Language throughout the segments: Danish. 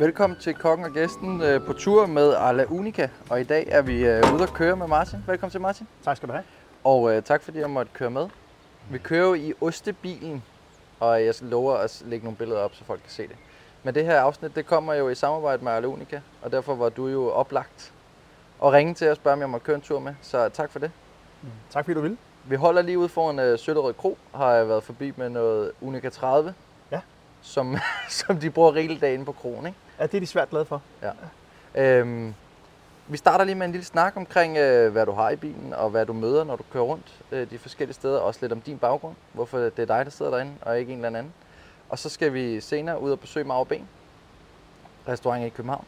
Velkommen til Kokken og Gæsten øh, på tur med Arla Unica. Og i dag er vi øh, ude at køre med Martin. Velkommen til Martin. Tak skal du have. Og øh, tak fordi jeg måtte køre med. Vi kører jo i ostebilen, og jeg lover at lægge nogle billeder op, så folk kan se det. Men det her afsnit, det kommer jo i samarbejde med Arla Unica, og derfor var du jo oplagt og ringe til at spørge, om jeg må køre en tur med. Så tak for det. Mm. Tak fordi du vil. Vi holder lige ude foran øh, Søtterød Kro, har jeg været forbi med noget Unica 30, Ja. som, som de bruger rigeligt inde på kronen, ikke? Ja, det er de svært glade for. Ja. Øhm, vi starter lige med en lille snak omkring, øh, hvad du har i bilen, og hvad du møder, når du kører rundt øh, de forskellige steder. Også lidt om din baggrund, hvorfor det er dig, der sidder derinde, og ikke en eller anden. Og så skal vi senere ud og besøge Mauer Ben, restaurant i København.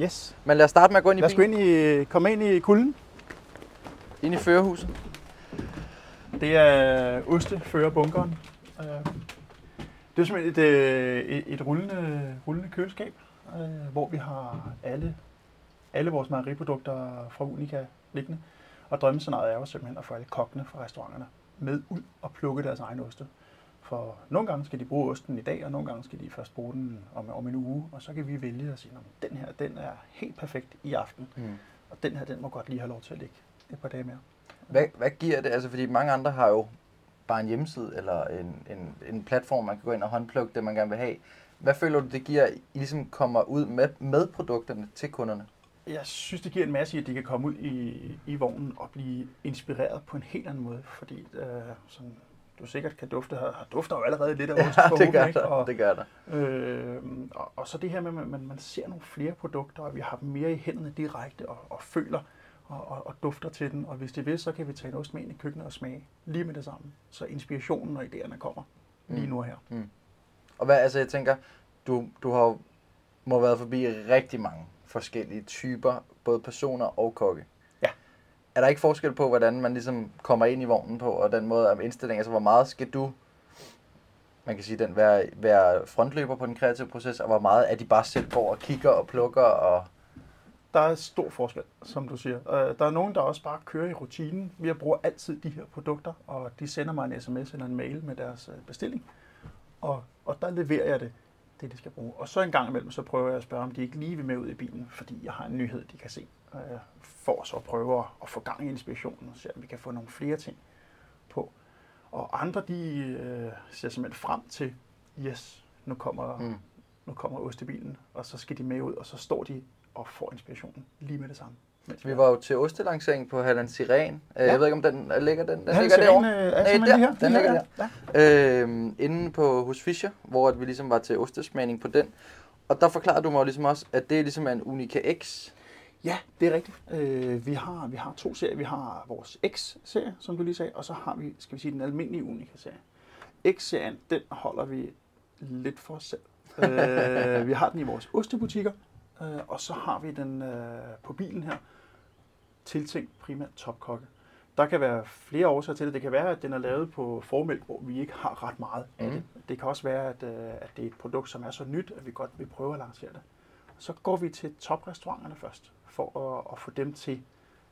Yes. Men lad os starte med at gå ind i Lad os gå bilen, ind i, komme ind i kulden. ind i førerhuset. Det er osteførerbunkeren. Øh, Det er simpelthen et, øh, et, et rullende, rullende køleskab, øh, hvor vi har alle, alle vores mejeriprodukter fra Unica liggende. Og drømmescenariet er jo simpelthen at få alle kokkene fra restauranterne med ud og plukke deres egen oste. For nogle gange skal de bruge osten i dag, og nogle gange skal de først bruge den om, om en uge. Og så kan vi vælge at sige, at den her den er helt perfekt i aften. Mm. Og den her, den må godt lige have lov til at ligge et par dage mere. Hvad, hvad giver det? Altså, fordi mange andre har jo bare en hjemmeside eller en, en, en platform, man kan gå ind og håndplukke det, man gerne vil have. Hvad føler du, det giver, at I ligesom kommer ud med, med produkterne til kunderne? Jeg synes, det giver en masse, i, at de kan komme ud i, i vognen og blive inspireret på en helt anden måde. Fordi, øh, som du sikkert kan dufte, har, dufter jo allerede lidt af ost Ja, det gør ikke? Og, Det gør der. øh, og, og så det her med, at man, man ser nogle flere produkter, og vi har dem mere i hænderne direkte og, og føler og, og, og dufter til den. Og hvis det vil, så kan vi tage en ost med ind i køkkenet og smage lige med det samme. Så inspirationen og idéerne kommer lige Mm. nu og her. Og hvad, altså jeg tænker, du, du har jo- må have været forbi rigtig mange forskellige typer, både personer og kokke. Ja. Er der ikke forskel på, hvordan man ligesom kommer ind i vognen på, og den måde om indstilling, altså hvor meget skal du, man kan sige, den være, være frontløber på den kreative proces, og hvor meget er de bare selv går og kigger og plukker og... Der er stor forskel, som du siger. Øh, Der er nogen, der også bare kører i rutinen. Vi bruger altid de her produkter, og de sender mig en sms eller en mail med deres øh, bestilling. Og der leverer jeg det, det de skal bruge. Og så en gang imellem, så prøver jeg at spørge, om de ikke lige vil med ud i bilen, fordi jeg har en nyhed, de kan se. For så at prøve at- få gang i inspirationen, om vi kan få nogle flere ting på. Og andre, de øh, ser simpelthen frem til, yes, nu kommer, Mm. mm. nu kommer ostebilen, og så skal de med ud, og så står de og får inspirationen lige med det samme. Vi var jo til ostelancering på Halland Siren. Ja. Jeg ved ikke, om den ligger, den, den ligger derovre. øh, er Nej, der. her. Den ligger der. Ja. øh, inde på hos Fischer, hvor at vi ligesom var til ostesmagning på den. Og der forklarede du mig ligesom også, at det ligesom er en Unica X. Ja, det er rigtigt. Øh, vi, har, vi har to serier. Vi har vores X-serie, som du lige sagde, og så har vi, skal vi sige, den almindelige Unica-serie. X-serien, den holder vi lidt for os selv. øh, vi har den i vores ostebutikker, øh, og så har vi den øh, på bilen her, tiltænkt primært topkokke. Der kan være flere årsager til det. Det kan være, at den er lavet på formælk, hvor vi ikke har ret meget af Mhm. det. Det kan også være, at, øh, at det er et produkt, som er så nyt, at vi godt vil prøve at lancere det. Så går vi til toprestauranterne først, for at, at få dem til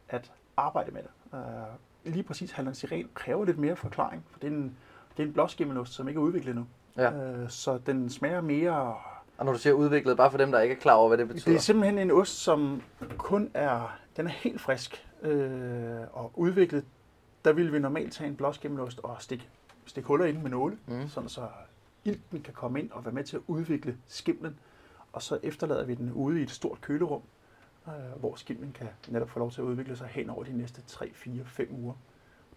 at arbejde med det. Uh, lige præcis Halland Siren kræver lidt mere forklaring, for det er en, det er en blåskimmelost, som ikke er udviklet endnu. Ja. Uh, så den smager mere... Og når du siger udviklet, bare for dem, der ikke er klar over, hvad det betyder. Det er simpelthen en ost, som kun er... Den er helt frisk øh, og udviklet. Der ville vi normalt tage en blåskimmelost og stikke, stikke huller ind med nåle, Mm. mm. sådan så ilten kan komme ind og være med til at udvikle skimlen. Og så efterlader vi den ude i et stort kølerum, øh, hvor skimlen kan netop få lov til at udvikle sig hen over de næste 3, 4, 5 uger.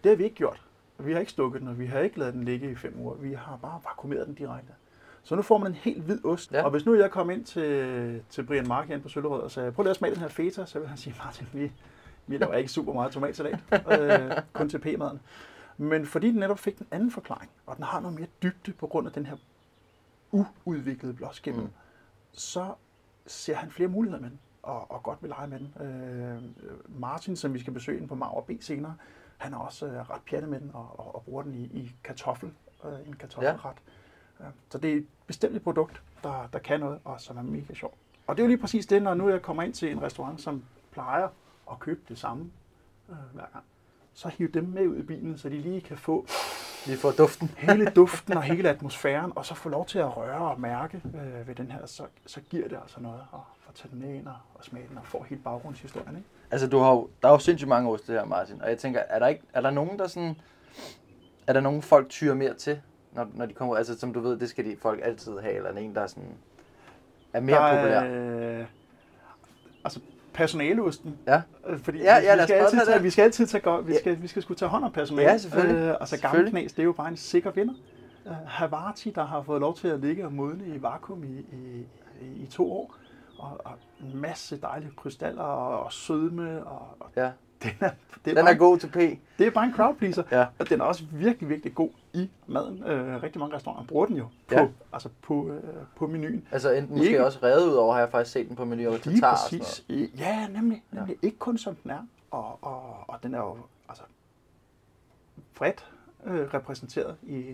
Det har vi ikke gjort. Vi har ikke stukket den, og vi har ikke lavet den ligge i 5 uger. Vi har bare vakuumeret den direkte. Så nu får man en helt hvid ost. Ja. Og hvis nu jeg kom ind til, til Brian Mark ind på Søllerød og sagde, prøv lige at smage den her feta, så vil han sige, Martin, vi, vi laver ikke super meget tomatsalat, øh, kun til p-maden. Men fordi den netop fik den anden forklaring, og den har noget mere dybde på grund af den her uudviklede blåskimmel, Mm. så ser han flere muligheder med den, og, og godt vil lege med den. Øh, Martin, som vi skal besøge på Mauer B senere, han er også øh, ret pjattet med den, og, og, og bruger den i, i kartoffel, øh, en kartoffelret. Ja. Så det er et bestemt et produkt, der, der kan noget, og som er mega sjov. Og det er jo lige præcis det, når nu jeg kommer ind til en restaurant, som plejer at købe det samme øh, hver gang. Så hiv dem med ud i bilen, så de lige kan få Lige får duften. hele duften og hele atmosfæren, og så få lov til at røre og mærke øh, ved den her, så, så giver det altså noget at få tage den med ind og, og smage den og få hele baggrundshistorien. Ikke? Altså, du har jo, der er jo sindssygt mange oste her, Martin. Og jeg tænker, er der, ikke, er der nogen, der sådan... Er der nogen, folk tyrer mere til, når, når de kommer ud? Altså, som du ved, det skal de folk altid have, eller er en, der er sådan... Er mere Der populær? er, øh, altså personaleosten. Ja. Øh, Fordi Ja, ja, vi, skal altid tage vi skal altid tage godt, vi Ja. skal, vi skal skulle tage hånd om personale. Ja, selvfølgelig. Øh, altså gamle Selvfølgelig. knæs, det er jo bare en sikker vinder. Uh, Havarti, der har fået lov til at ligge og modne i vakuum i, i, i, i to år. Og, og en masse dejlige krystaller og, og sødme. Og, og Ja. Den er, det, er Den bare, er god til P. det er bare en crowd pleaser. Ja. Og den er også virkelig, virkelig god i maden. Øh, rigtig mange restauranter bruger den jo på, Ja. altså på, øh, på menuen. Altså enten måske Ikke- også revet ud over, har jeg faktisk set den på menu over Lige præcis. Ja, nemlig. nemlig. Ja. Ikke kun som den er. Og, og, og den er jo altså, bredt øh, repræsenteret i,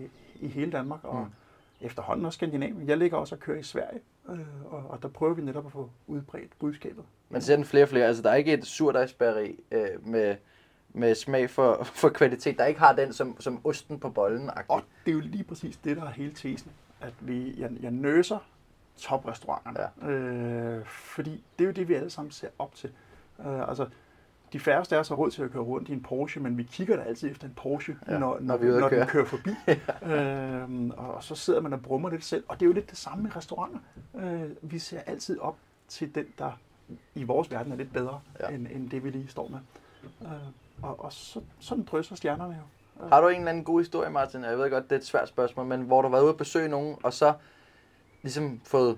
i hele Danmark. Og mm. efterhånden også Skandinavien. Jeg ligger også og kører i Sverige. Øh, og, og der prøver vi netop at få udbredt budskabet. Man ser den flere og flere. Altså, der er ikke et surdejsbageri øh, med, med smag for, for kvalitet, der ikke har den som, som osten på bollen. Og det er jo lige præcis det, der er hele tesen. At vi, jeg, jeg nøser toprestauranterne. Ja. Øh, fordi det er jo det, vi alle sammen ser op til. Øh, altså, de færreste af os har råd til at køre rundt i en Porsche, men vi kigger da altid efter en Porsche, Ja, når, når vi når den kører forbi. øhm, og så sidder man og brummer lidt selv. Og det er jo lidt det samme med restauranter. Øh, vi ser altid op til den, der i vores verden er lidt bedre, Ja. end, end det, vi lige står med. Øh, og og så, sådan drøser stjernerne jo. Har du en eller anden god historie, Martin? Jeg ved godt, det er et svært spørgsmål, men hvor du har været ude at besøge nogen, og så ligesom fået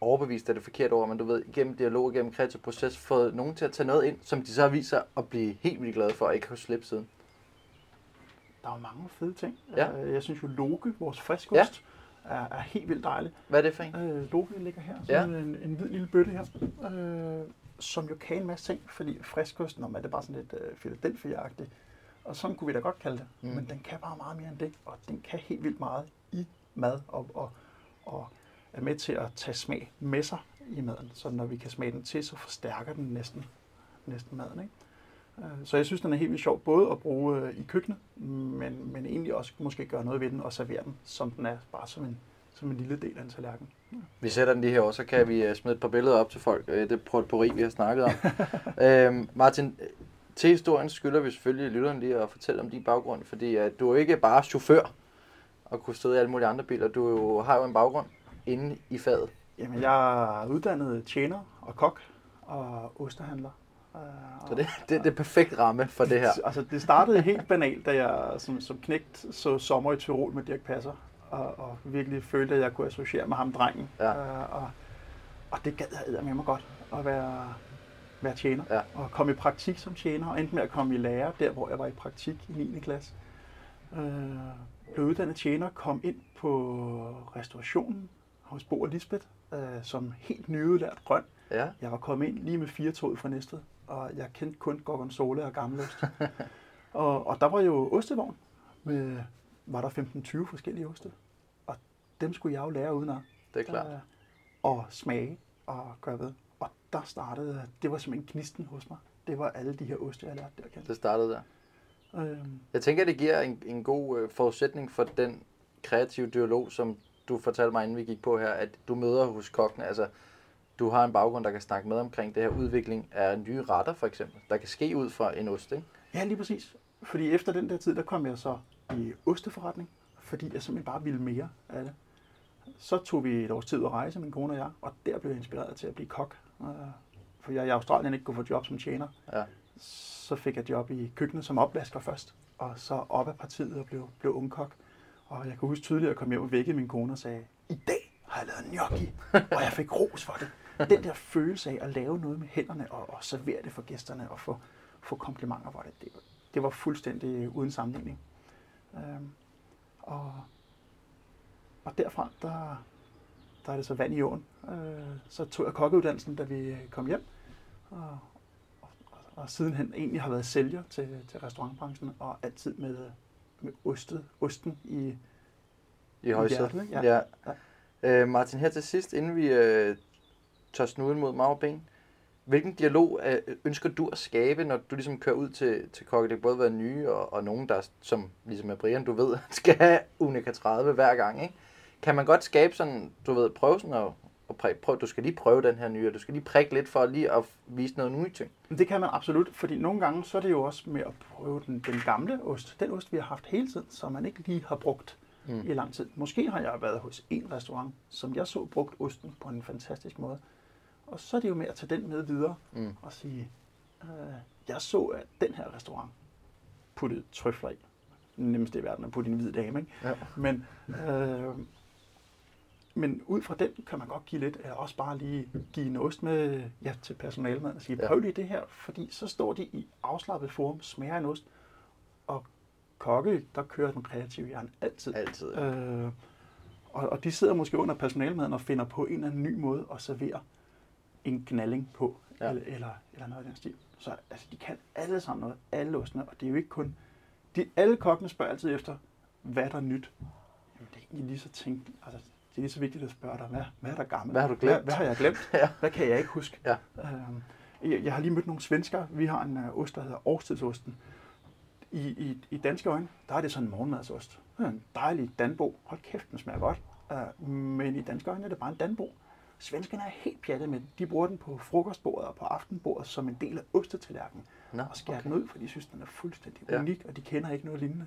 overbevist, er det forkert ord, men du ved, gennem dialog, gennem kreativ proces, fået nogen til at tage noget ind, som de så viser at blive helt vildt glade for, og ikke kunne slippe siden. Der er jo mange fede ting. Ja. Øh, Jeg synes jo, Loke, vores friskost, ja. er, er helt vildt dejlig. Hvad er det for en? Øh, Loke ligger her, Ja. sådan en, en hvid lille bøtte her, øh, som jo kan en masse ting, fordi friskost, når man er det bare sådan lidt øh, Philadelphia-agtigt, og sådan kunne vi da godt kalde det, mm. men den kan bare meget mere end det, og den kan helt vildt meget i mad, og, og, og er med til at tage smag med sig i maden, så når vi kan smage den til, så forstærker den næsten, næsten maden. Ikke? Øh, Så jeg synes, den er helt vildt sjov, både at bruge øh, i køkkenet, men, men egentlig også måske gøre noget ved den og servere den, som den er, bare som en, som en lille del af en tallerken. Vi sætter den lige her, så kan vi øh, smide et par billeder op til folk. Det potpourri, vi har snakket om. øhm, Martin, til historien skylder vi selvfølgelig lytteren lige at fortælle om din baggrund, fordi øh, du er ikke bare chauffør og kunne sidde i alle mulige andre biler. Du er har jo en baggrund inde i faget. Jamen, jeg er uddannet tjener og kok og ostehandler. Øh, Så det, det, det er perfekt ramme for det her. Altså, det startede helt banalt, da jeg som, som knægt så sommer i Tyrol med Dirk Passer, og, og virkelig følte, at jeg kunne associere med ham drengen. Ja. Øh, og, og det gad jeg med mig godt, at være, være tjener. Ja. Og komme i praktik som tjener, og endte med at komme i lære, der hvor jeg var i praktik i 9. klasse. Øh, blev uddannet tjener, kom ind på restaurationen hos Bo og Lisbeth, øh, som helt nyudlært grøn. Ja, Jeg var kommet ind lige med fire tog fra Næstved, og jeg kendte kun gorgonzola og gammelost. og, og der var jo ostevogn, med, var der 15-20 forskellige oste. Og dem skulle jeg jo lære udenad. det er klart. Øh, og smage og gøre ved. Og der startede, det var simpelthen knisten hos mig. Det var alle de her oste, jeg lærte der at kende. Det startede der. Øhm, Jeg tænker, at det giver en, en god øh, forudsætning for den kreative dialog, som du fortalte mig, inden vi gik på her, at du møder hos kokken. Altså, du har en baggrund, der kan snakke med omkring det her udvikling af nye retter, for eksempel, der kan ske ud fra en ost, ikke? Ja, lige præcis. Fordi efter den der tid, der kom jeg så i osteforretning, fordi jeg simpelthen bare ville mere af det. Så tog vi et års tid at rejse, min kone og jeg, og der blev jeg inspireret til at blive kok. Øh, For jeg i Australien ikke kunne få job som tjener. Ja. Så fik jeg job i køkkenet som opvasker først, og så op ad partiet og blev, blev ungkok. Og jeg kan huske tydeligt, at jeg kom hjem og vækkede min kone og sagde, i dag har jeg lavet gnocchi, og jeg fik ros for det. Den der følelse af at lave noget med hænderne og, og servere det for gæsterne og få, få komplimenter for det, det, det var fuldstændig uden sammenligning. Øhm, og, og derfra, der, der er det så vand i åen. Øh, så tog jeg kokkeuddannelsen, da vi kom hjem. Og, og, og sidenhen egentlig har været sælger til, til restaurantbranchen, og altid med, med ostet, osten i, I højsædet. hjertet, ikke? Ja. Ja. ja. Øh, Martin, her til sidst, inden vi øh, tør snuden mod mag og ben, Hvilken dialog øh, ønsker du at skabe, når du ligesom kører ud til, til kokke? Det kan både være nye og, og nogen, der som ligesom er Brian, du ved, skal have Unica 30 hver gang, ikke? Kan man godt skabe sådan, du ved, prøve sådan at, at præ, prøv, du skal lige prøve den her nye, og du skal lige prikke lidt for lige at vise noget nye ting. Det kan man absolut, fordi nogle gange så er det jo også med at prøve den, den gamle ost. Den ost, vi har haft hele tiden, som man ikke lige har brugt mm. i lang tid. Måske har jeg været hos en restaurant, som jeg så brugt osten på en fantastisk måde. Og så er det jo med at tage den med videre mm. og sige, øh, jeg så, at den her restaurant puttede trøfler i. Nemmest i verden at putte i en hvid dame, ikke? Ja. Men, øh, men ud fra den kan man godt give lidt, eller også bare lige give en ost med ja, til personalet og sige, prøv lige det her, fordi så står de i afslappet form, smager en ost, og kokke, der kører den kreative hjerne altid. Altid. Øh, og, og de sidder måske under personalmaden og finder på en eller anden ny måde at servere en knalling på, Ja. eller, eller, eller noget af den stil. Så altså, de kan alle sammen noget, alle ostene, og det er jo ikke kun... De, alle kokkene spørger altid efter, hvad er der nyt? Jamen, det er egentlig lige så tænkt, altså, det er lige så vigtigt at spørge dig, hvad, hvad er der gammelt? Hvad har du glemt? Hvad, hvad har jeg glemt? Ja. Hvad kan jeg ikke huske? Ja. Øhm, jeg, jeg har lige mødt nogle svensker. Vi har en uh, ost, der hedder årstidsosten. I, i, I danske øjne, der er det sådan en morgenmadsost. Det er en dejlig danbo. Hold kæft, den smager godt. Uh, men i danske øjne er det bare en danbo. Svenskerne er helt pjattet med den. De bruger den på frokostbordet og på aftenbordet som en del af ostetallerkenen. Nå, og skærer okay. den ud, for de synes, den er fuldstændig Ja. unik, og de kender ikke noget lignende.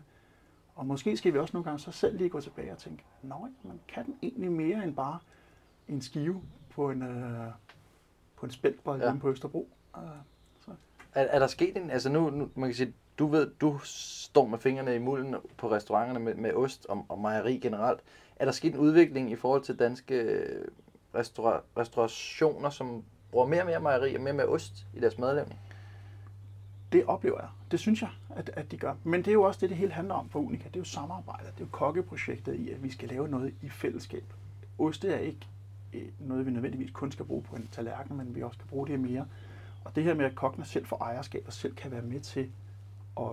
Og måske skal vi også nogle gange så selv lige gå tilbage og tænke, nej, man kan den egentlig mere end bare en skive på en, øh, på en spændbold Ja. på Østerbro. Uh, så. Er, er der sket en, altså nu, nu, man kan sige, du ved, du står med fingrene i mulden på restauranterne med, med ost og, og mejeri generelt. Er der sket en udvikling i forhold til danske øh, restaura, restaurationer, som bruger mere og mere mejeri og mere og mere ost i deres madlavning? Det oplever jeg. Det synes jeg, at, at de gør. Men det er jo også det, det hele handler om for Unica. Det er jo samarbejdet. Det er jo kokkeprojektet i, at vi skal lave noget i fællesskab. Oste er ikke øh, noget, vi nødvendigvis kun skal bruge på en tallerken, men vi også kan bruge det mere. Og det her med, at kokkene selv får ejerskab og selv kan være med til at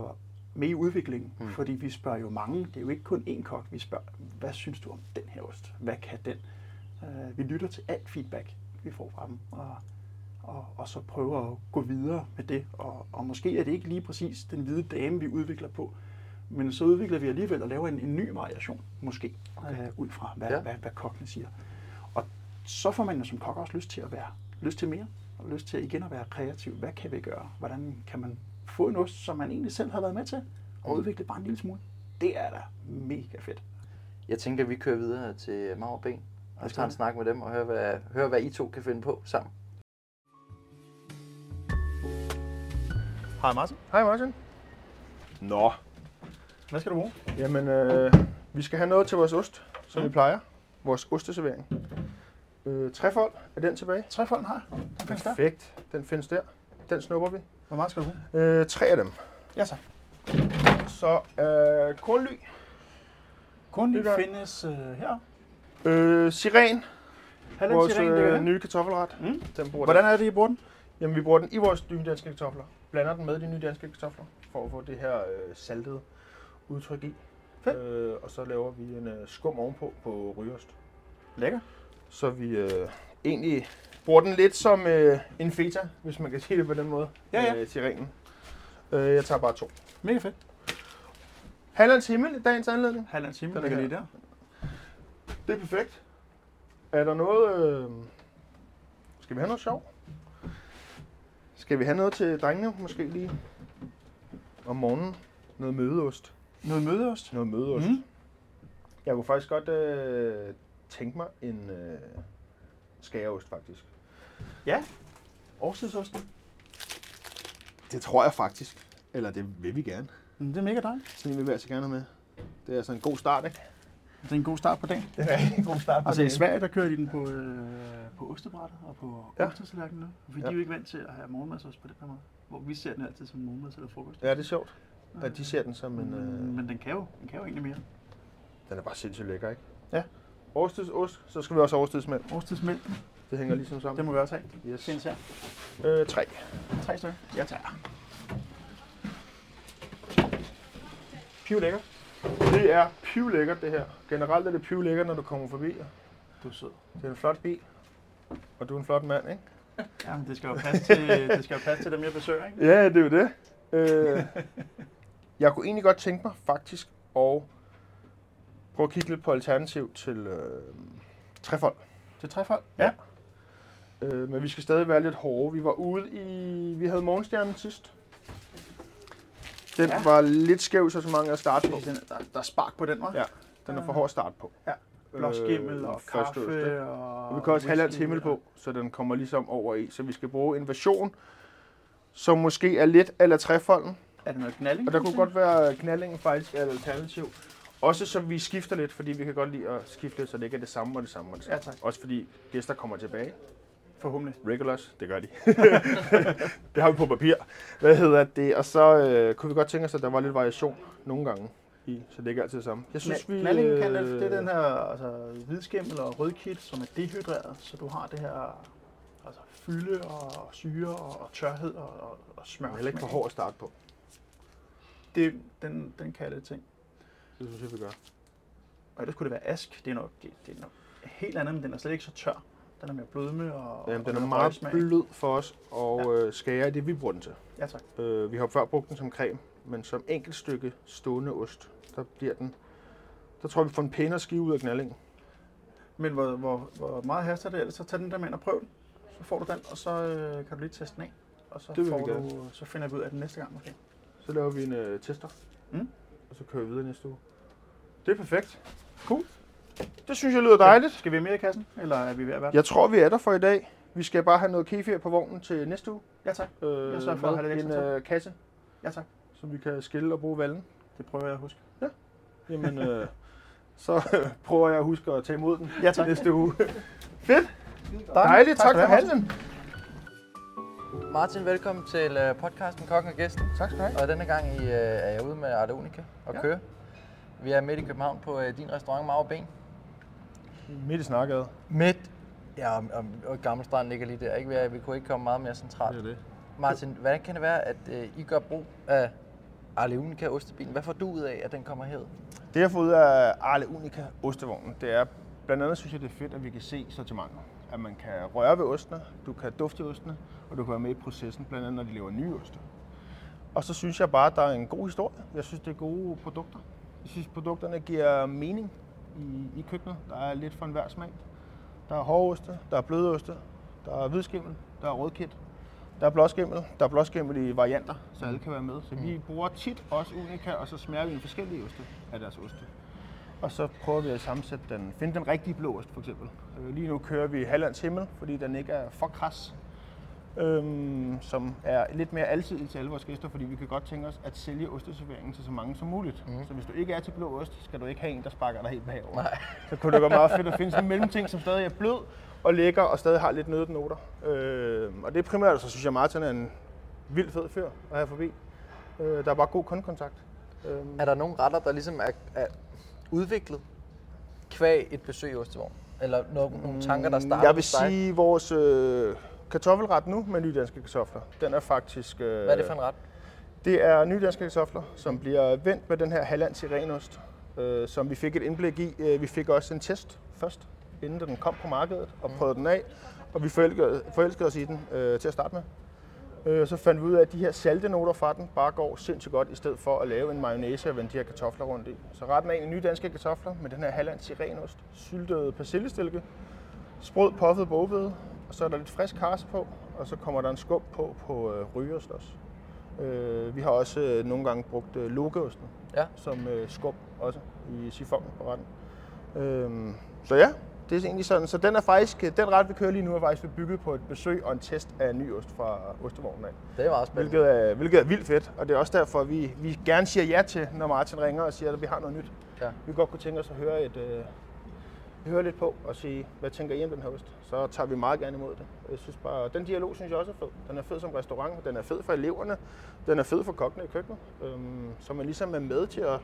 med i udviklingen. Mm. Fordi vi spørger jo mange. Det er jo ikke kun én kok, vi spørger. Hvad synes du om den her ost? Hvad kan den? Uh, vi lytter til alt feedback, vi får fra dem. Og, og, og så prøver at gå videre med det. Og, og måske er det ikke lige præcis den hvide dame, vi udvikler på, men så udvikler vi alligevel og laver en, en ny variation, måske, okay. øh, ud fra, hvad, Ja. hvad, hvad kokkene siger. Og så får man jo som kok også lyst til at være, lyst til mere, og lyst til igen at være kreativ. Hvad kan vi gøre? Hvordan kan man få en ost, som man egentlig selv har været med til, og Mm. udvikle bare en lille smule? Det er da mega fedt. Jeg tænker, at vi kører videre til Maur Ben og os tager en snak med dem og hører, hvad, hører, hvad I to kan finde på sammen. Hej Martin. Hej Martin. Nå, Hvad skal du bruge? jamen øh, vi skal have noget til vores ost, som Mm. vi plejer. Vores osteservering. Øh, trefold, er den tilbage? Trefolden har. Den findes der. Perfekt, den findes der. Den snupper vi. Hvor meget skal du bruge? Øh, tre af dem. Ja så. Så øh, kornly, Kun Det findes øh, her. øh, siren, Halvanden vores siren øh, nye kartoffelret. Mm. Den bruger Hvordan er det, I bruger den? den. Jamen vi bruger den i vores nye danske kartofler. Blander den med de nye danske kartofler, for at få det her øh, saltede udtryk i. Fedt. Øh, og så laver vi en øh, skum ovenpå på rygeost. Lækker. Så vi øh, egentlig bruger den lidt som øh, en feta, hvis man kan sige det på den måde, Ja, ja. Øh, til ringen. Øh, jeg tager bare to. Mega fedt. Hallands himmel i dagens anledning. Halvanden time Den er lige der. Det er perfekt. Er der noget... Øh, skal vi have noget sjov? Skal vi have noget til drengene måske lige om morgenen? Noget mødeost. Noget mødeost. Noget mødeost. Mm. Jeg kunne faktisk godt øh, tænke mig en øh, skæreost faktisk. Ja. Årstidsosten. Det tror jeg faktisk. Eller det vil vi gerne. Mm, Det er mega dejligt. Sådan en vil vi altså gerne have med. Det er altså en god start, ikke? Det er en god start på dagen. Det er en god start Altså i Sverige, der kører de den på, øh, på ostebrættet og på Ja. ja. nu. Fordi Ja. ja. de er jo ikke vant til at have morgenmadsost på den her måde. Hvor vi ser den altid som morgenmads eller frokost. Ja, det er sjovt. At de ser den som en... Men, Øh, men den kan, jo, den kan jo egentlig mere. den er bare sindssygt lækker, ikke? Ja. Årstidsost, så skal vi også have årstidsmælk. Årstidsmælk, Det hænger ligesom sammen. det må vi også have. Yes. Findes her. Øh, tre. Tre stykker. Jeg tager. Piv lækker. Det er pivlækkert, det her. Generelt er det pivlækkert, når du kommer forbi. Du er sød. Det er en flot bil. Og du er en flot mand, ikke? Jamen, det skal jo passe til, det skal jo passe til dem, jeg besøger, ikke? Ja, det er jo det. Øh, jeg kunne egentlig godt tænke mig faktisk at prøve at kigge lidt på alternativ til øh, trefold. Til trefold? Ja. Øh, men vi skal stadig være lidt hårde. Vi var ude i... Vi havde morgenstjernen sidst. Den Ja. var lidt skæv, så så mange at starte på. Den, der, der er spark på den, var? Ja, den er for hård at starte på. Ja. Blåskimmel Øh, og øst, kaffe og... Og vi kan også have whisky himmel og- på, så den kommer ligesom over i. Så vi skal bruge en version, som måske er lidt eller trefolden. Er det noget knalding? Og der kunne godt være knaldingen faktisk er et alternativ. Også så vi skifter lidt, fordi vi kan godt lide at skifte lidt, så det ikke er det samme og det samme og det samme. Ja, tak. Også fordi gæster kommer tilbage. Forhåbentlig. Regulars, det gør de. det har vi på papir. Hvad hedder det? Og så øh, kunne vi godt tænke os, at der var lidt variation nogle gange. I, så det er ikke altid det samme. Jeg synes, vi... Knaldingen kan det, øh, det er den her altså, hvidskimmel og rødkit, som er dehydreret, så du har det her altså, fylde og syre og, tørhed og, og, og smør. Er heller ikke for hård at starte på. Det, den, den kan lidt ting. Det synes jeg, vi gør. Og ellers kunne det være ask. Det er noget, det, det er noget helt andet, men den er slet ikke så tør. Den er mere blødme og Jamen, og den er meget røgsmag. blød for os og øh, skære det, vi bruger den til. Ja, tak. Øh, vi har før brugt den som creme, men som enkeltstykke stående ost, der bliver den... Der tror jeg, vi får en pænere skive ud af knaldingen. Men hvor, hvor, hvor meget haster det ellers? Så tag den der med ind og prøv den. Så får du den, og så øh, kan du lige teste den af. Og så, Det får vi du, så finder vi ud af den næste gang måske. Så laver vi en øh, tester, Mm. og så kører vi videre næste uge. Det er perfekt. Cool. Det synes jeg lyder dejligt. Skal vi have mere i kassen, eller er vi ved at være? Jeg tror, vi er der for i dag. Vi skal bare have noget kefir på vognen til næste uge. Ja, tak. Øh, Jeg sørger for at have lidt en øh, kasse, Ja, tak. som vi kan skille og bruge valgen. Det prøver jeg at huske. Jamen, øh, så øh, prøver jeg at huske at tage imod den Ja, til tak. næste uge. Fedt. Dejligt. Tak, skal for handlen. Martin, velkommen til øh, podcasten Kokken og Gæsten. Tak skal du have. Og denne gang I, øh, er jeg ude med Arte Unica og Ja. ja. køre. Vi er midt i København på øh, din restaurant Marve Ben. Midt i snakkede. Midt. Ja, og, og, Gammel Strand ligger lige der. Ikke? Vi, er- vi kunne ikke komme meget mere centralt. det. Martin, hvordan kan det være, at øh, I gør brug af Arle Unica ostebilen? Hvad får du ud af, at den kommer herud? Det jeg får ud af Arle Unica ostevognen, det er blandt andet synes jeg det er fedt, at vi kan se sortimentet. At man kan røre ved ostene, du kan dufte ostene, og du kan være med i processen, blandt andet når de laver nye oste. Og så synes jeg bare, at der er en god historie. Jeg synes, det er gode produkter. Jeg synes, produkterne giver mening i, i køkkenet. Der er lidt for enhver smag. Der er hårde oste, der er bløde oste, der er hvidskimmel, der er rødkit, der er blåskimmel, der er blåskimmel i varianter, så alle kan være med. Så vi bruger tit også unika, og så smager vi en forskellige oste af deres oste. Og så prøver vi at sammensætte den, finde den rigtige blå ost for eksempel. Øh, Lige nu kører vi Hallands Himmel, fordi den ikke er for kras. Øhm, som er lidt mere alsidig til alle vores gæster, fordi vi kan godt tænke os at sælge osteserveringen til så mange som muligt. Mm. Så hvis du ikke er til blå ost, skal du ikke have en, der sparker dig helt bagover. Nej. Så kunne det være meget fedt at finde sådan en mellemting, som stadig er blød og lækker og stadig har lidt nødnoter. Øh, og det er primært, så synes jeg, Martin er en vild fed fyr at have forbi. Øh, der er bare god kundekontakt. Øh, Er der nogle retter, der ligesom er, er udviklet kvæg et besøg i Ostevogn? Eller nogle, nogle tanker, der starter Mm, Jeg vil sige, vores øh, kartoffelret nu med nydanske kartofler, den er faktisk... Øh, Hvad er det for en ret? Det er nydanske kartofler, som bliver vendt med den her halvand sirenost, øh, som vi fik et indblik i. Øh, Vi fik også en test først, inden den kom på markedet, og prøvede den af. Og vi forelskede, forelskede os i den øh, til at starte med. Øh, så fandt vi ud af, at de her salte noter fra den bare går sindssygt godt, i stedet for at lave en mayonnaise og vende de her kartofler rundt i. Så retten er egentlig nye danske kartofler med den her halvand sirenost, syltet persillestilke, sprød puffet bogbede, og så er der lidt frisk karse på, og så kommer der en skum på på øh, rygeost også. Øh, vi har også øh, nogle gange brugt øh, lokeosten Ja. som øh, skum også i sifonen på retten. Øh, så ja, det er egentlig sådan. Så den er faktisk, den ret vi kører lige nu er faktisk bygget på et besøg og en test af ny ost fra Ostevognen af. Det er meget spændende. Hvilket er, hvilket er vildt fedt, og det er også derfor, vi, vi gerne siger ja til, når Martin ringer og siger, at vi har noget nyt. Ja. Vi godt kunne tænke os at høre, et, øh, høre lidt på og sige, hvad tænker I om den her ost? Så tager vi meget gerne imod det. Jeg synes bare, den dialog synes jeg også er fed. Den er fed som restaurant, den er fed for eleverne, den er fed for kokkene i køkkenet. Øhm, så man ligesom er med til at,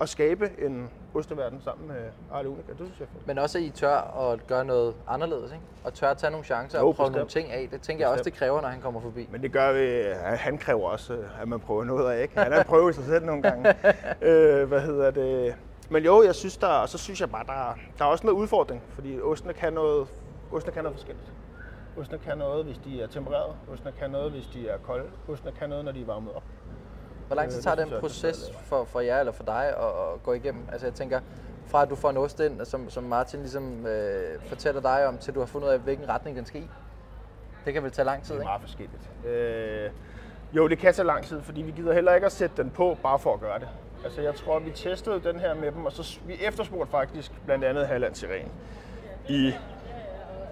at skabe en osteverden sammen med Arle Unica. Det synes jeg er fedt. Men også, at I tør at gøre noget anderledes, ikke? Og tør at tage nogle chancer Jo, og prøve bestemt. nogle ting af. Det tænker jeg også, det kræver, når han kommer forbi. Men det gør vi, han kræver også, øh, at man prøver noget af, ikke? Han er prøve i sig selv nogle gange. øh, hvad hedder det? Men jo, jeg synes der, og så synes jeg bare, der, der er også noget udfordring, fordi ostene kan noget, ostene kan noget forskelligt. Ostene kan noget, hvis de er tempereret. Ostene kan noget, hvis de er kolde. Ostene kan noget, når de er varmet op. Hvor lang tid Øh, tager den proces for, for jer eller for dig at, at gå igennem? Altså jeg tænker, fra at du får en ost ind, som, som Martin ligesom øh, fortæller dig om, til du har fundet ud af, hvilken retning den skal i. Det kan vel tage lang tid, Det er ikke? meget forskelligt. Øh, jo, det kan tage lang tid, fordi vi gider heller ikke at sætte den på, bare for at gøre det. Altså, jeg tror, vi testede den her med dem, og så vi efterspurgte faktisk blandt andet Halland Siren i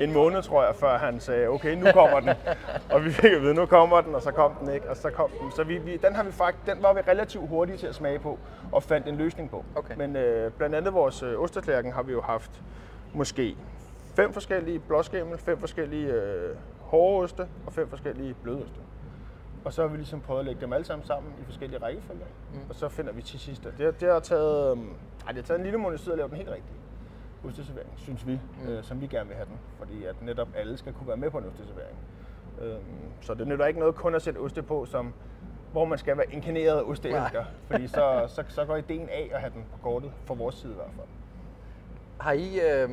en måned, tror jeg, før han sagde, okay, nu kommer den. og vi fik at vide, nu kommer den, og så kom den ikke, og så kom den. Så vi, vi, den, har vi faktisk, den var vi relativt hurtige til at smage på, og fandt en løsning på. Okay. Men øh, blandt andet vores øh, osteklærken har vi jo haft måske fem forskellige blåskimmel, fem forskellige øh, hårde oste og fem forskellige blødoste. Og så har vi ligesom prøvet at lægge dem alle sammen sammen i forskellige rækkefølger. Mm. Og så finder vi til sidst, at det, har- det har taget, ej, det har taget en lille måned tid at lave den helt rigtige osteservering, synes vi, mm. øh, som vi gerne vil have den. Fordi at netop alle skal kunne være med på en osteservering. Øhm, så det nytter ikke noget kun at sætte oste på, som, hvor man skal være inkarneret osteelsker. Fordi så, så, så går ideen af at have den på kortet, for vores side i hvert fald. Har I, øh,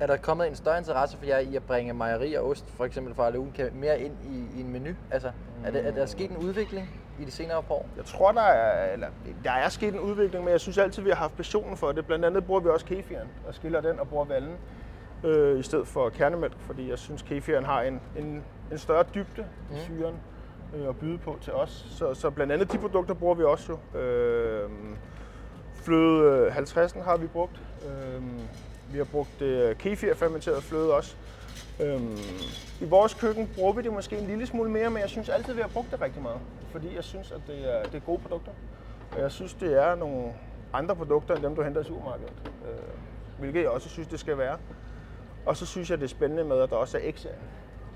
er der kommet en større interesse for jer i at bringe mejeri og ost, for eksempel fra Aleunica, mere ind i, i en menu? Altså, er, det, er der sket en udvikling i de senere år? Jeg tror, der er, eller, der er sket en udvikling, men jeg synes altid, vi har haft passionen for det. Blandt andet bruger vi også kefiren og skiller den og bruger vallen øh, i stedet for kernemælk, fordi jeg synes, kefiren har en, en, en større dybde i syren øh, at byde på til os. Så, så blandt andet de produkter bruger vi også jo. Øh, fløde øh, 50'en har vi brugt. Øh, vi har brugt øh, kefir fermenteret fløde også. Øhm, I vores køkken bruger vi det måske en lille smule mere, men jeg synes altid, vi har brugt det rigtig meget. Fordi jeg synes, at det er, det er gode produkter. Og jeg synes, det er nogle andre produkter, end dem, du henter i supermarkedet. Øh, hvilket jeg også synes, det skal være. Og så synes jeg, det er spændende med, at der også er x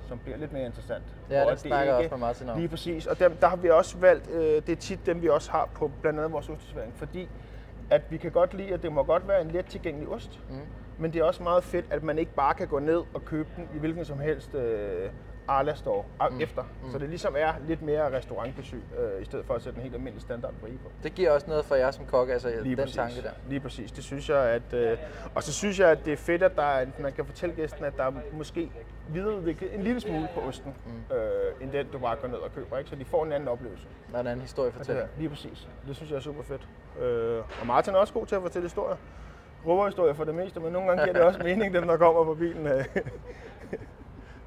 som bliver lidt mere interessant. Ja, det snakker ikke- også med Martin om. Lige præcis. Og dem, der har vi også valgt, øh, det er tit dem, vi også har på blandt andet vores osteservering. Fordi at vi kan godt lide, at det må godt være en let tilgængelig ost. Mm. Men det er også meget fedt, at man ikke bare kan gå ned og købe den i hvilken som helst øh, Arla store mm. efter. Mm. Så det ligesom er lidt mere restaurantbesøg, øh, i stedet for at sætte en helt almindelig standard på på. Det giver også noget for jer som kok, altså Lige den præcis. tanke der. Lige præcis. Det synes jeg, at... Øh, og så synes jeg, at det er fedt, at der er, man kan fortælle gæsten, at der er måske videreudviklet en lille smule på osten, mm. øh, end den, du bare går ned og køber. Ikke? Så de får en anden oplevelse. Der er en anden historie af det fortælle. her. Lige præcis. Det synes jeg er super fedt. Øh, og Martin er også god til at fortælle historier. Røverhistorier for det meste, men nogle gange giver det også mening, dem der kommer på bilen.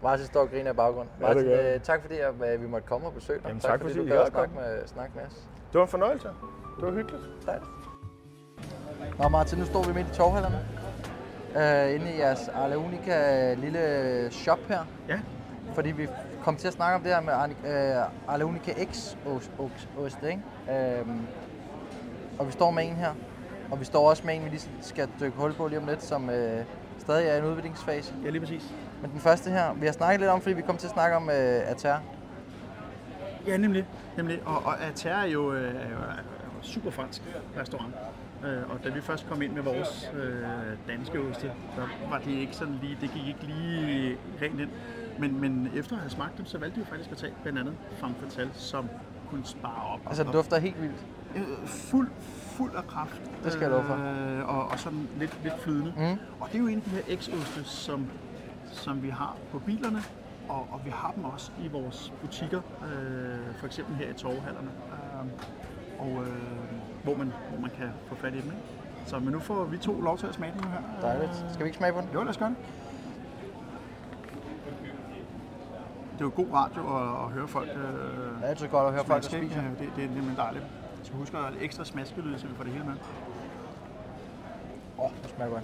Øh. Martin står og griner i baggrunden. Ja, det øh, tak fordi at, øh, vi måtte komme og besøge dig. Jamen, tak, tak, fordi fordi du gad at snakke med, snakke med os. Det var en fornøjelse. Det var hyggeligt. Dejligt. Nå Martin, nu står vi midt i torvhallerne. Øh, inde i jeres Arla Unica lille shop her. Ja. Fordi vi kom til at snakke om det her med øh, Arla Unica X ost, ost, ost ikke? Øhm, og vi står med en her. Og vi står også med en, vi lige skal dykke hul på lige om lidt, som øh, stadig er i en udviklingsfase. Ja, lige præcis. Men den første her, vi har snakket lidt om, fordi vi kom til at snakke om øh, Ater. Ja, nemlig. nemlig. Og, og Ater er jo, øh, er jo er super fransk restaurant. Øh, og da vi først kom ind med vores øh, danske oste, så var det ikke sådan lige, det gik ikke lige rent ind. Men, men efter at have smagt dem, så valgte vi faktisk at tage blandt andet Femme Fatale, som kunne spare op. Altså, den dufter helt vildt. øh, fuld, fuld af kraft. Det skal jeg love for. Øh, og, og sådan lidt, lidt flydende. Mm. Og det er jo en af de her X-oste, som, som vi har på bilerne, og, og vi har dem også i vores butikker, øh, for eksempel her i torvehallerne, øh, og, øh, hvor, man, hvor man kan få fat i dem. Ikke? Så men nu får vi to lov til at smage dem nu her. Dejligt. Skal vi ikke smage på den? Jo, lad os gøre det. Det er jo god radio at, at høre folk øh, Det er altid godt at høre folk, der smaske, ikke? Det, det er nemlig dejligt. Så husk at have lidt ekstra smaskelyd, så vi får det hele med. Åh, oh, det smager godt.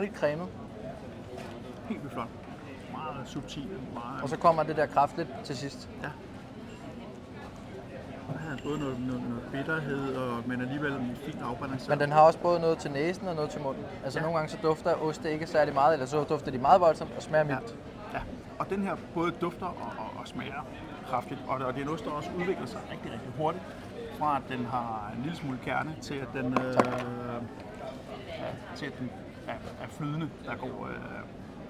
Rigt cremet. Helt vildt flot. Meget subtil. Meget, Og så kommer det der kraft lidt til sidst. Ja. Der er både noget, noget, noget bitterhed, og, men alligevel en fin afbalanceret. Men den har også både noget til næsen og noget til munden. Altså Ja. nogle gange så dufter oste ikke særlig meget, eller så dufter de meget voldsomt og smager ja. mildt. ja. Og den her både dufter og, og, og smager kraftigt. Og, og det er en ost, der også udvikler sig rigtig, rigtig hurtigt. Fra at den har en lille smule kerne, til at den, øh, ja, til at den er, er flydende, der går øh,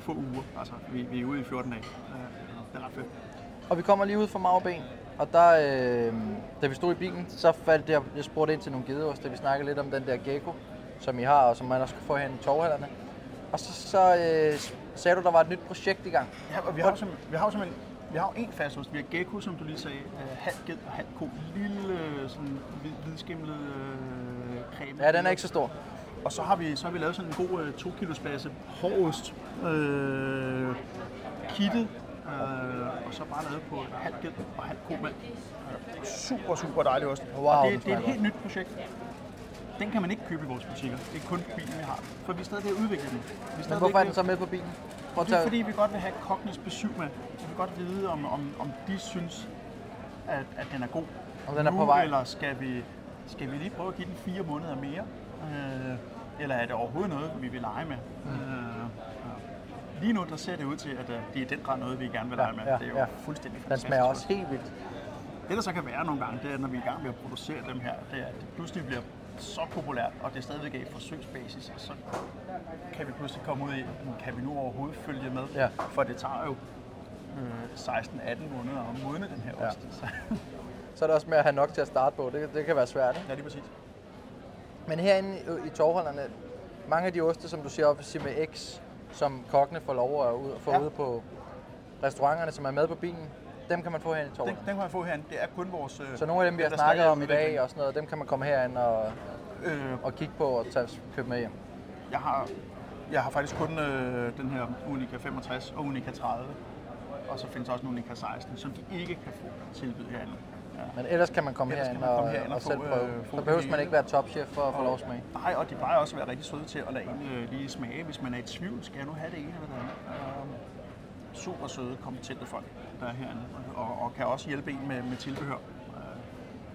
få uger. Altså, vi, vi er ude i 14 dage. Det er ret fedt. Og vi kommer lige ud fra Magben, og der, øh, da vi stod i bilen, så faldt jeg, jeg spurgte ind til nogle gedeoste. Vi snakkede lidt om den der gecko, som I har, og som man også kan få hen i torvhallerne. Og så, så øh, sagde du, der var et nyt projekt i gang? Ja, og vi har jo simpelthen, vi har jo simpelthen vi har jo en fast ost. Vi har gecko, som du lige sagde, øh, halv ged og halv ko. Lille, øh, sådan hvid, hvidskimlet øh, creme. Ja, den er ikke så stor. Og så har vi, så har vi lavet sådan en god øh, 2 kilos base hårdost. Øh, kittet. Øh, og så bare lavet på halv ged og halv komælk. Super, super dejlig ost. Wow, og det, det er et helt nyt projekt. Den kan man ikke købe i vores butikker. Det er kun bilen, vi har. For vi er stadig ved at udvikle den. Vi er Men hvorfor er den så med på bilen? Prøv det er fordi, vi godt vil have kokkenes besøg med. Vi vil godt vide, om, om, om de synes, at, at den er god. Om den er nu, på vej. Eller skal vi, skal vi lige prøve at give den fire måneder mere? Øh, eller er det overhovedet noget, vi vil lege med? Mm. Øh, ja. lige nu der ser det ud til, at øh, det er den grad noget, vi gerne vil lege med. ja, det er jo ja. fuldstændig Den fantastisk. smager også helt vildt. Det, der så kan være nogle gange, det er, når vi er i gang med at producere dem her, det er, at det pludselig bliver så populært, og det er stadigvæk er i forsøgsbasis, og så kan vi pludselig komme ud i, "Men kan vi nu overhovedet følge med? Ja. For det tager jo øh, 16-18 måneder at modne den her Ja. ost. Så, Så er det også med at have nok til at starte på. Det, det kan være svært, ikke? ja, lige præcis. Men herinde i, torvholderne, mange af de oste, som du siger op med X, som kokkene får lov at ud, få Ja. ude på restauranterne, som er med på bilen, dem kan man få herinde i torvholderne. den kan man få herinde. Det er kun vores... Øh, Så nogle af dem, vi har der snakket om i dag og sådan noget, dem kan man komme herind og, Øh, og kigge på og tage, købe med hjem. jeg, har, jeg har faktisk kun øh, den her Unica 65 og Unica 30. Og så findes også en Unica 16, som de ikke kan få tilbud herinde. Ja. Men ellers kan man komme Ellers herind man komme herind og og selv prøve. øh, Så behøver man ikke være topchef for at få lov at smage. Nej, og de plejer også at være rigtig søde til at lade en øh, lige smage, hvis man er i tvivl. Skal jeg nu have det ene eller det andet? Um, super søde, kompetente folk, der er herinde, og, og kan også hjælpe en med, med tilbehør, øh,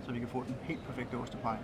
så vi kan få den helt perfekte ostepej.